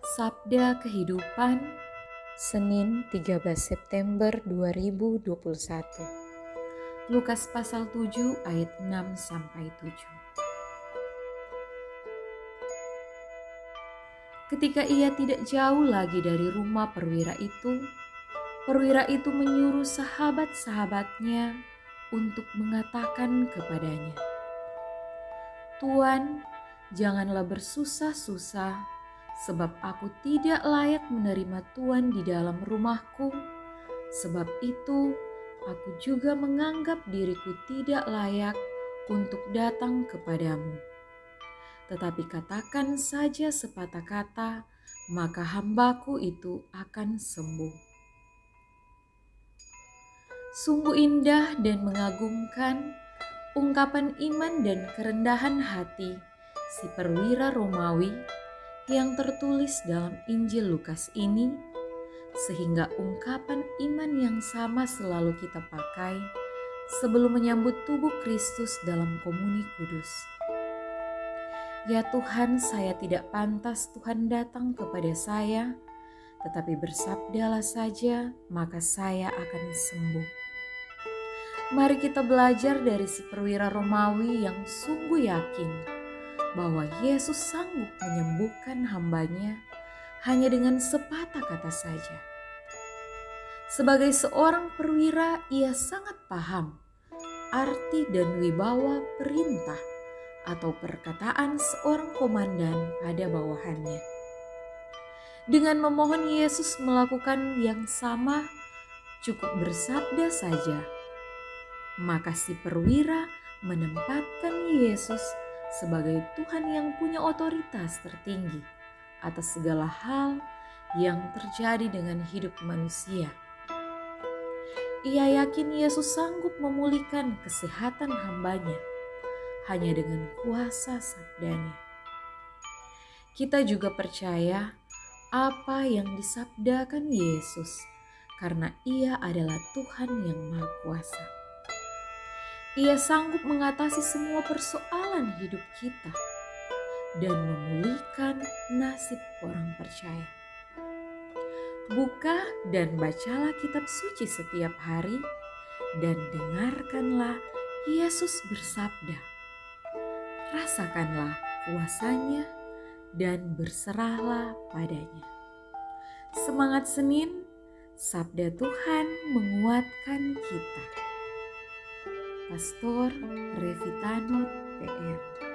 Sabda Kehidupan Senin 13 September 2021 Lukas pasal 7 ayat 6 sampai 7 Ketika ia tidak jauh lagi dari rumah perwira itu, perwira itu menyuruh sahabat-sahabatnya untuk mengatakan kepadanya, "Tuan, janganlah bersusah-susah, sebab aku tidak layak menerima Tuhan di dalam rumahku. Sebab itu, aku juga menganggap diriku tidak layak untuk datang kepadamu. Tetapi katakan saja sepatah kata, maka hambaku itu akan sembuh. Sungguh indah dan mengagumkan ungkapan iman dan kerendahan hati si perwira Romawi yang tertulis dalam Injil Lukas ini, sehingga ungkapan iman yang sama selalu kita pakai sebelum menyambut tubuh Kristus dalam komuni kudus. Ya Tuhan, saya tidak pantas Tuhan datang kepada saya, tetapi bersabdalah saja, maka saya akan sembuh. Mari kita belajar dari si perwira Romawi yang sungguh yakin bahwa Yesus sanggup menyembuhkan hambanya hanya dengan sepatah kata saja. Sebagai seorang perwira, ia sangat paham arti dan wibawa perintah atau perkataan seorang komandan pada bawahannya. Dengan memohon Yesus melakukan yang sama, cukup bersabda saja maka si perwira menempatkan Yesus sebagai Tuhan yang punya otoritas tertinggi atas segala hal yang terjadi dengan hidup manusia. Ia yakin Yesus sanggup memulihkan kesehatan hambanya hanya dengan kuasa sabdanya. Kita juga percaya apa yang disabdakan Yesus karena ia adalah Tuhan yang Maha Kuasa. Ia sanggup mengatasi semua persoalan hidup kita dan memulihkan nasib orang percaya. Buka dan bacalah kitab suci setiap hari dan dengarkanlah Yesus bersabda. Rasakanlah kuasanya dan berserahlah padanya. Semangat Senin, sabda Tuhan menguatkan kita. Pastor Revitano PR